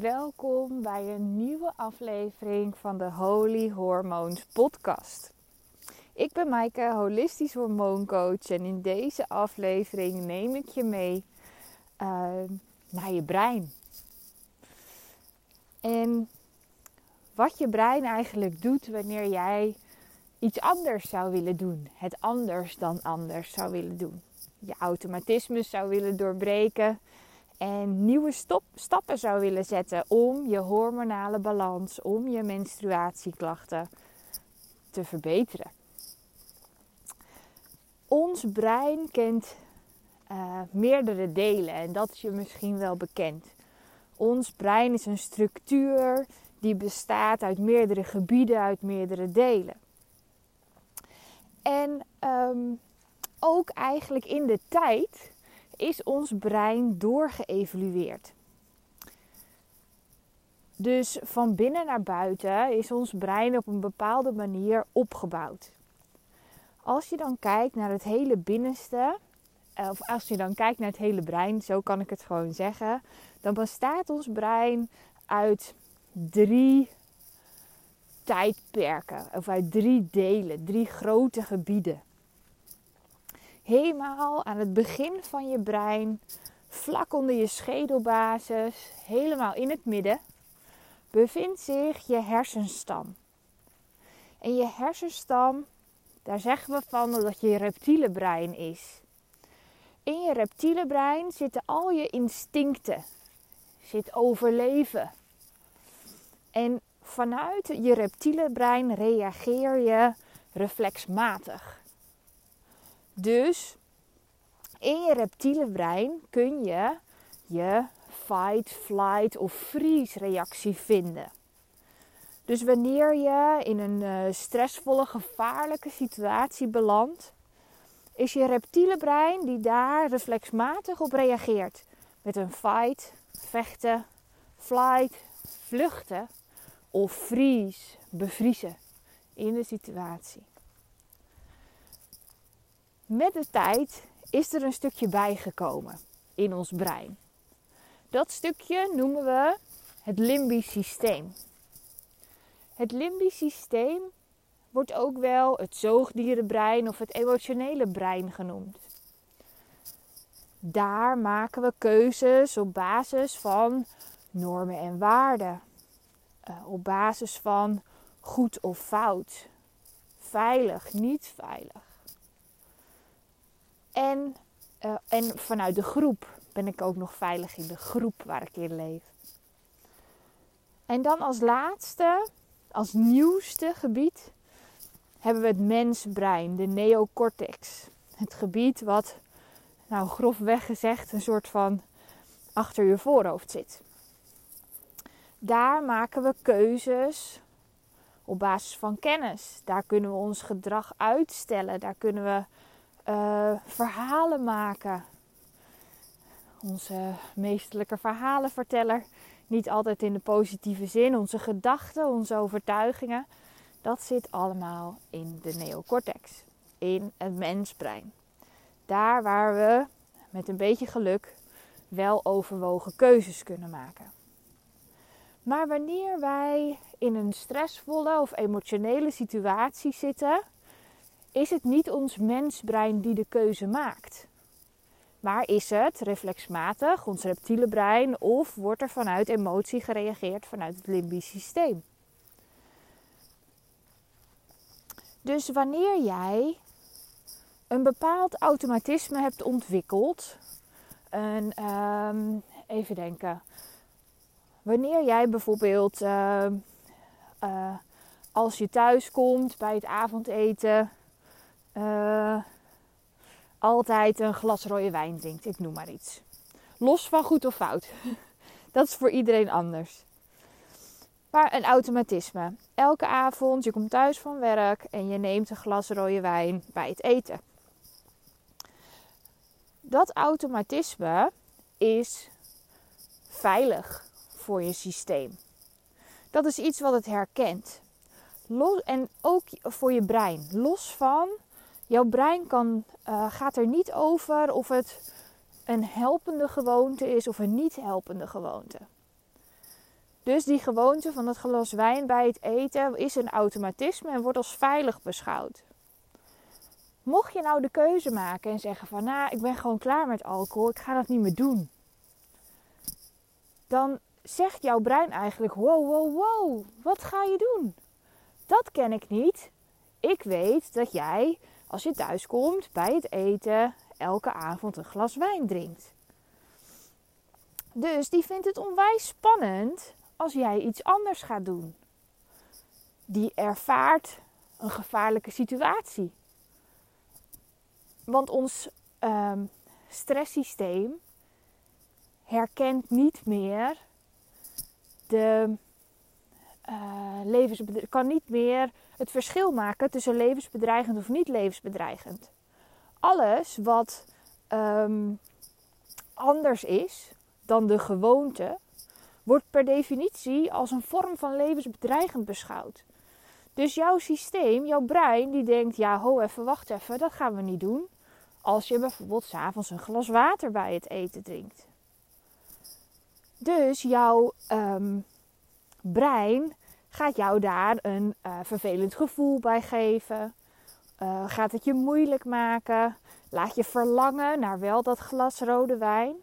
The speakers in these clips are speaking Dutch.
welkom bij een nieuwe aflevering van de Holy Hormones podcast. Ik ben Maaike, holistisch hormooncoach en in deze aflevering neem ik je mee uh, naar je brein. En wat je brein eigenlijk doet wanneer jij iets anders zou willen doen, het anders dan anders zou willen doen, je automatismes zou willen doorbreken en nieuwe stop, stappen zou willen zetten om je hormonale balans, om je menstruatieklachten te verbeteren. Ons brein kent uh, meerdere delen en dat is je misschien wel bekend. Ons brein is een structuur die bestaat uit meerdere gebieden, uit meerdere delen. En um, ook eigenlijk in de tijd is ons brein doorgeëvolueerd. Dus van binnen naar buiten is ons brein op een bepaalde manier opgebouwd. Als je dan kijkt naar het hele binnenste, eh, of als je dan kijkt naar het hele brein, zo kan ik het gewoon zeggen, dan bestaat ons brein uit drie tijdperken, of uit drie delen, drie grote gebieden helemaal aan het begin van je brein, vlak onder je schedelbasis, helemaal in het midden, bevindt zich je hersenstam. En je hersenstam, daar zeggen we van dat je reptiele brein is. In je reptiele brein zitten al je instincten, zit overleven. En vanuit je reptiele brein reageer je reflexmatig. Dus in je reptiele brein kun je je fight, flight of freeze reactie vinden. Dus wanneer je in een uh, stressvolle, gevaarlijke situatie belandt, is je reptiele brein die daar reflexmatig op reageert. Met een fight, vechten, flight, vluchten of freeze, bevriezen in de situatie met de tijd is er een stukje bijgekomen in ons brein. Dat stukje noemen we het limbisch systeem. Het limbisch systeem wordt ook wel het zoogdierenbrein of het emotionele brein genoemd. Daar maken we keuzes op basis van normen en waarden. Uh, op basis van goed of fout. Veilig, niet veilig. En, uh, en vanuit de groep ben ik ook nog veilig in de groep waar ik in leef. En dan als laatste, als nieuwste gebied, hebben we het mensbrein, de neocortex. Het gebied wat, nou grofweg gezegd, een soort van achter je voorhoofd zit. Daar maken we keuzes op basis van kennis. Daar kunnen we ons gedrag uitstellen. Daar kunnen we uh, verhalen maken. Onze meestelijke verhalenverteller. Niet altijd in de positieve zin. Onze gedachten, onze overtuigingen. Dat zit allemaal in de neocortex. In het mensbrein. Daar waar we met een beetje geluk wel overwogen keuzes kunnen maken. Maar wanneer wij in een stressvolle of emotionele situatie zitten, is het niet ons mensbrein die de keuze maakt. Maar is het reflexmatig, ons reptiele brein, of wordt er vanuit emotie gereageerd vanuit het limbisch systeem? Dus wanneer jij een bepaald automatisme hebt ontwikkeld, een, ehm, even denken, wanneer jij bijvoorbeeld uh, uh, als je thuis komt bij het avondeten uh, altijd een glas rode wijn drinkt. Ik noem maar iets. Los van goed of fout. Dat is voor iedereen anders. Maar een automatisme. Elke avond, je komt thuis van werk en je neemt een glas rode wijn bij het eten. Dat automatisme is veilig voor je systeem. Dat is iets wat het herkent. Los, en ook voor je brein. Los van Jouw brein kan, uh, gaat er niet over of het een helpende gewoonte is of een niet helpende gewoonte. Dus die gewoonte van het glas wijn bij het eten is een automatisme en wordt als veilig beschouwd. Mocht je nou de keuze maken en zeggen van nou, ik ben gewoon klaar met alcohol, ik ga dat niet meer doen. Dan zegt jouw brein eigenlijk: wow, wow, wow, wat ga je doen? Dat ken ik niet. Ik weet dat jij, als je thuis komt bij het eten, elke avond een glas wijn drinkt. Dus die vindt het onwijs spannend als jij iets anders gaat doen. Die ervaart een gevaarlijke situatie. Want ons uh, stresssysteem herkent niet meer de uh, kan niet meer het verschil maken tussen levensbedreigend of niet levensbedreigend. Alles wat um, anders is dan de gewoonte, wordt per definitie als een vorm van levensbedreigend beschouwd. Dus jouw systeem, jouw brein, die denkt: ja, ho, even, wacht even, dat gaan we niet doen. Als je bijvoorbeeld s'avonds een glas water bij het eten drinkt. Dus jouw um, brein gaat jou daar een uh, vervelend gevoel bij geven. Uh, gaat het je moeilijk maken. Laat je verlangen naar wel dat glas rode wijn.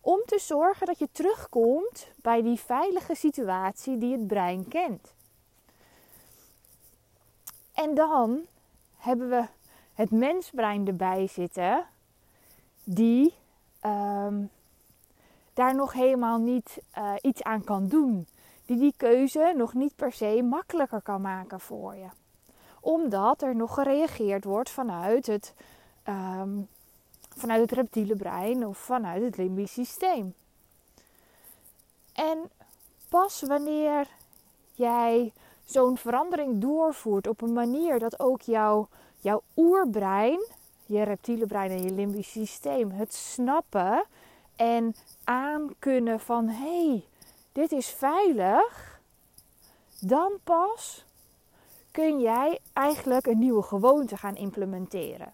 Om te zorgen dat je terugkomt bij die veilige situatie die het brein kent. En dan hebben we het mensbrein erbij zitten, die um, daar nog helemaal niet uh, iets aan kan doen. Die die keuze nog niet per se makkelijker kan maken voor je. Omdat er nog gereageerd wordt vanuit het, um, vanuit het reptiele brein of vanuit het limbisch systeem. En pas wanneer jij zo'n verandering doorvoert op een manier dat ook jouw, jouw oerbrein, je reptiele brein en je limbisch systeem het snappen en aankunnen van hé, hey, dit is veilig, dan pas kun jij eigenlijk een nieuwe gewoonte gaan implementeren.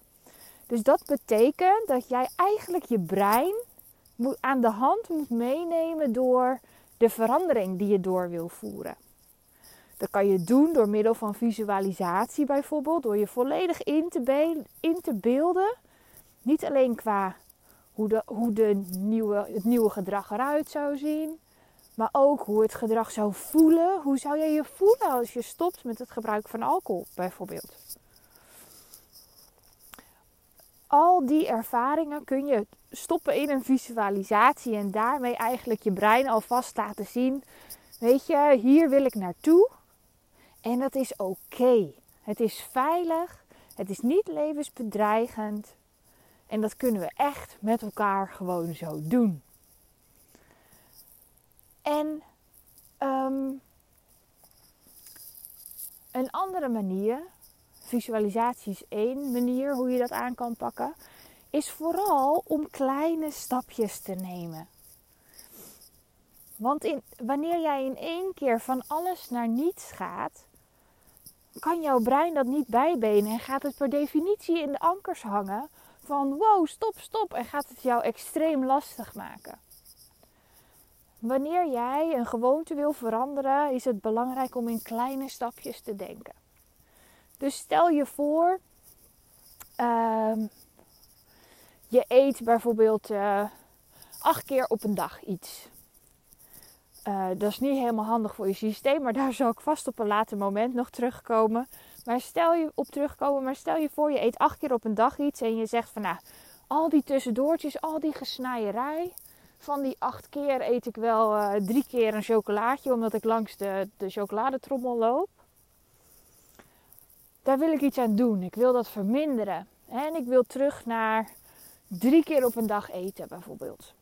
Dus dat betekent dat jij eigenlijk je brein aan de hand moet meenemen door de verandering die je door wil voeren. Dat kan je doen door middel van visualisatie bijvoorbeeld, door je volledig in te, in te beelden. Niet alleen qua hoe, de, hoe de nieuwe, het nieuwe gedrag eruit zou zien, maar ook hoe het gedrag zou voelen. Hoe zou jij je voelen als je stopt met het gebruik van alcohol bijvoorbeeld? Al die ervaringen kun je stoppen in een visualisatie en daarmee eigenlijk je brein alvast laten zien. Weet je, hier wil ik naartoe. En dat is oké. Het is veilig. Het is niet levensbedreigend. En dat kunnen we echt met elkaar gewoon zo doen. En um, een andere manier, visualisatie is één manier hoe je dat aan kan pakken, is vooral om kleine stapjes te nemen. Want in, wanneer jij in één keer van alles naar niets gaat, kan jouw brein dat niet bijbenen en gaat het per definitie in de ankers hangen van wow, stop, stop en gaat het jou extreem lastig maken. Wanneer jij een gewoonte wil veranderen, is het belangrijk om in kleine stapjes te denken. Dus stel je voor, uh, je eet bijvoorbeeld uh, acht keer op een dag iets. Uh, dat is niet helemaal handig voor je systeem, maar daar zal ik vast op een later moment nog terugkomen. Maar stel je op terugkomen, maar stel je voor je eet acht keer op een dag iets en je zegt van nou, al die tussendoortjes, al die gesnijerij. Van die acht keer eet ik wel uh, drie keer een chocolaatje omdat ik langs de, de chocoladetrommel loop. Daar wil ik iets aan doen. Ik wil dat verminderen. En ik wil terug naar drie keer op een dag eten bijvoorbeeld.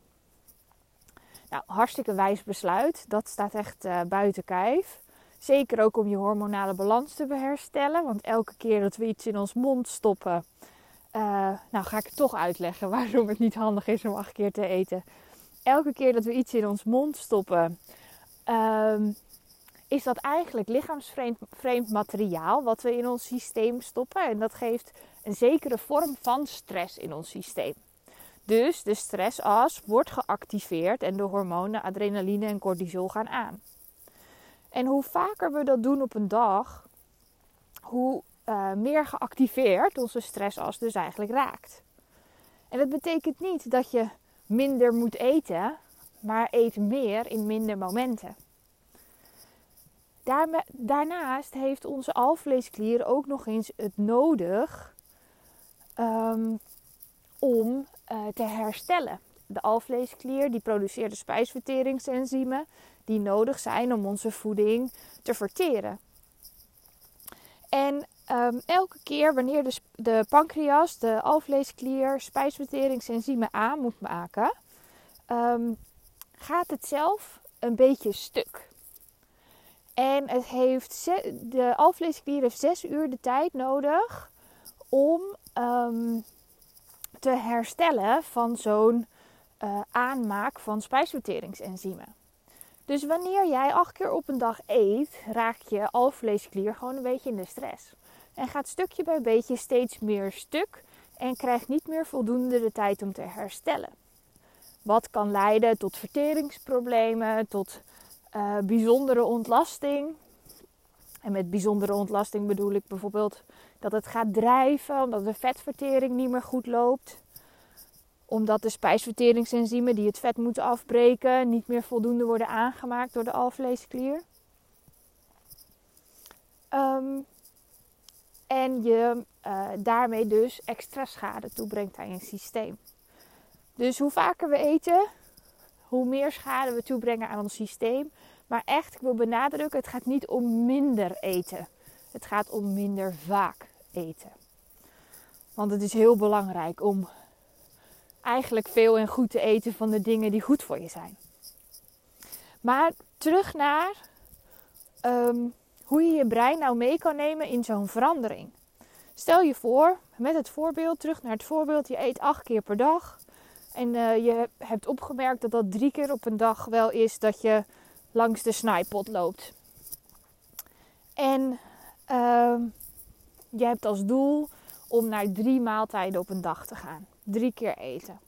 Nou, hartstikke wijs besluit. Dat staat echt uh, buiten kijf. Zeker ook om je hormonale balans te herstellen. Want elke keer dat we iets in ons mond stoppen. Uh, nou, ga ik toch uitleggen waarom het niet handig is om acht keer te eten. Elke keer dat we iets in ons mond stoppen, um, is dat eigenlijk lichaamsvreemd materiaal wat we in ons systeem stoppen. En dat geeft een zekere vorm van stress in ons systeem. Dus de stressas wordt geactiveerd en de hormonen adrenaline en cortisol gaan aan. En hoe vaker we dat doen op een dag, hoe uh, meer geactiveerd onze stressas dus eigenlijk raakt. En dat betekent niet dat je minder moet eten, maar eet meer in minder momenten. Daarnaast heeft onze alvleesklier ook nog eens het nodig um, om uh, te herstellen. De alvleesklier die produceert de spijsverteringsenzymen die nodig zijn om onze voeding te verteren. En um, elke keer wanneer de, de, pancreas, de alvleesklier, spijsverteringsenzymen aan moet maken, um, gaat het zelf een beetje stuk. En het heeft de alvleesklier heeft zes uur de tijd nodig om um, te herstellen van zo'n uh, aanmaak van spijsverteringsenzymen. Dus wanneer jij acht keer op een dag eet, raakt je alvleesklier gewoon een beetje in de stress. En gaat stukje bij beetje steeds meer stuk en krijgt niet meer voldoende de tijd om te herstellen. Wat kan leiden tot verteringsproblemen, tot uh, bijzondere ontlasting. En met bijzondere ontlasting bedoel ik bijvoorbeeld dat het gaat drijven, omdat de vetvertering niet meer goed loopt. Omdat de spijsverteringsenzymen die het vet moeten afbreken niet meer voldoende worden aangemaakt door de alvleesklier. Um, en je uh, daarmee dus extra schade toebrengt aan je systeem. Dus hoe vaker we eten, hoe meer schade we toebrengen aan ons systeem. Maar echt, ik wil benadrukken, het gaat niet om minder eten. Het gaat om minder vaak eten. Want het is heel belangrijk om eigenlijk veel en goed te eten van de dingen die goed voor je zijn. Maar terug naar ehm, hoe je je brein nou mee kan nemen in zo'n verandering. Stel je voor, met het voorbeeld, terug naar het voorbeeld, je eet acht keer per dag. En uh, je hebt opgemerkt dat dat drie keer op een dag wel is dat je langs de snijpot loopt. En uh, je hebt als doel om naar drie maaltijden op een dag te gaan. Drie keer eten.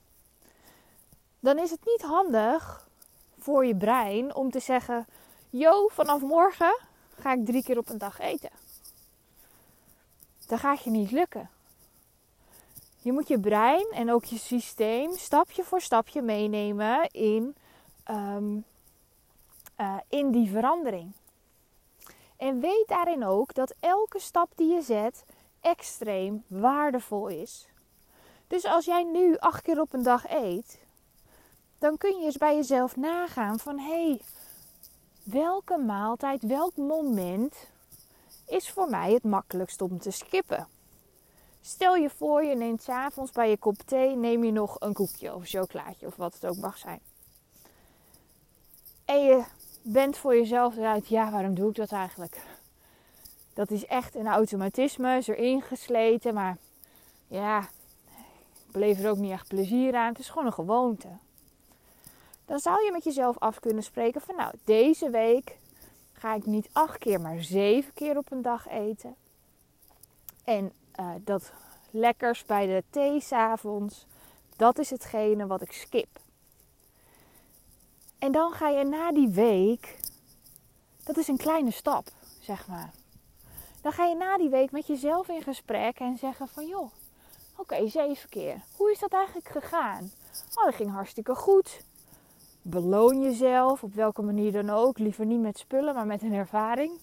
Dan is het niet handig voor je brein om te zeggen: Yo, vanaf morgen ga ik drie keer op een dag eten. Dat gaat je niet lukken. Je moet je brein en ook je systeem stapje voor stapje meenemen in, um, uh, in die verandering. En weet daarin ook dat elke stap die je zet extreem waardevol is. Dus als jij nu acht keer op een dag eet, dan kun je eens bij jezelf nagaan van hé, hey, welke maaltijd, welk moment is voor mij het makkelijkst om te skippen. Stel je voor, je neemt s'avonds bij je kop thee, neem je nog een koekje of een chocolaatje of wat het ook mag zijn. En je bent voor jezelf eruit, ja, waarom doe ik dat eigenlijk? Dat is echt een automatisme, is erin gesleten, maar ja, ik beleef er ook niet echt plezier aan. Het is gewoon een gewoonte dan zou je met jezelf af kunnen spreken van nou, deze week ga ik niet acht keer, maar zeven keer op een dag eten. En uh, dat lekkers bij de thee s'avonds, dat is hetgene wat ik skip. En dan ga je na die week, dat is een kleine stap, zeg maar. Dan ga je na die week met jezelf in gesprek en zeggen van joh, oké, zeven keer. Hoe is dat eigenlijk gegaan? Oh, dat ging hartstikke goed. Beloon jezelf, op welke manier dan ook. Liever niet met spullen, maar met een ervaring.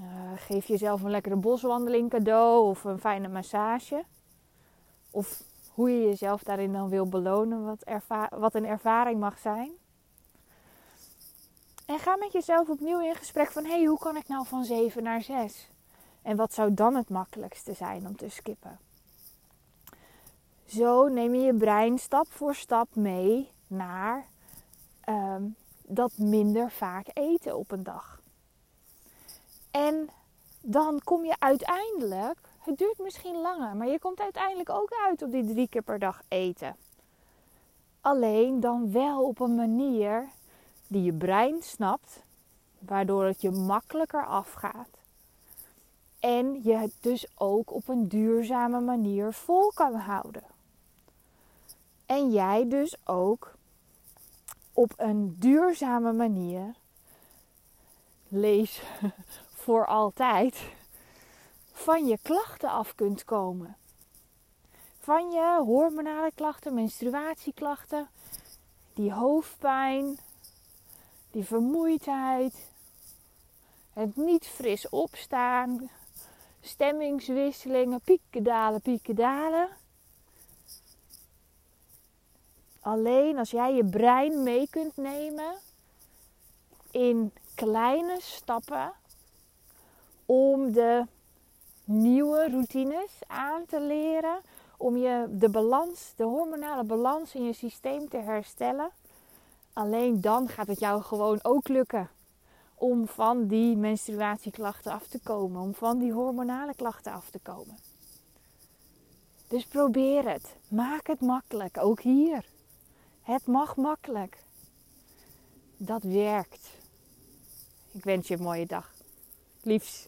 Uh, geef jezelf een lekkere boswandeling cadeau of een fijne massage. Of hoe je jezelf daarin dan wil belonen, wat, wat een ervaring mag zijn. En ga met jezelf opnieuw in gesprek van: hé, hey, hoe kan ik nou van 7 naar 6? En wat zou dan het makkelijkste zijn om te skippen? Zo neem je je brein stap voor stap mee naar ehm, dat minder vaak eten op een dag. En dan kom je uiteindelijk, het duurt misschien langer, maar je komt uiteindelijk ook uit op die drie keer per dag eten. Alleen dan wel op een manier die je brein snapt, waardoor het je makkelijker afgaat. En je het dus ook op een duurzame manier vol kan houden. En jij dus ook op een duurzame manier lees voor altijd, van je klachten af kunt komen. Van je hormonale klachten, menstruatieklachten, die hoofdpijn, die vermoeidheid, het niet fris opstaan, stemmingswisselingen, pieken dalen, pieken dalen. Alleen als jij je brein mee kunt nemen in kleine stappen om de nieuwe routines aan te leren, om je de balans, de hormonale balans in je systeem te herstellen. Alleen dan gaat het jou gewoon ook lukken om van die menstruatieklachten af te komen, om van die hormonale klachten af te komen. Dus probeer het. Maak het makkelijk, ook hier. Het mag makkelijk. Dat werkt. Ik wens je een mooie dag. Liefs.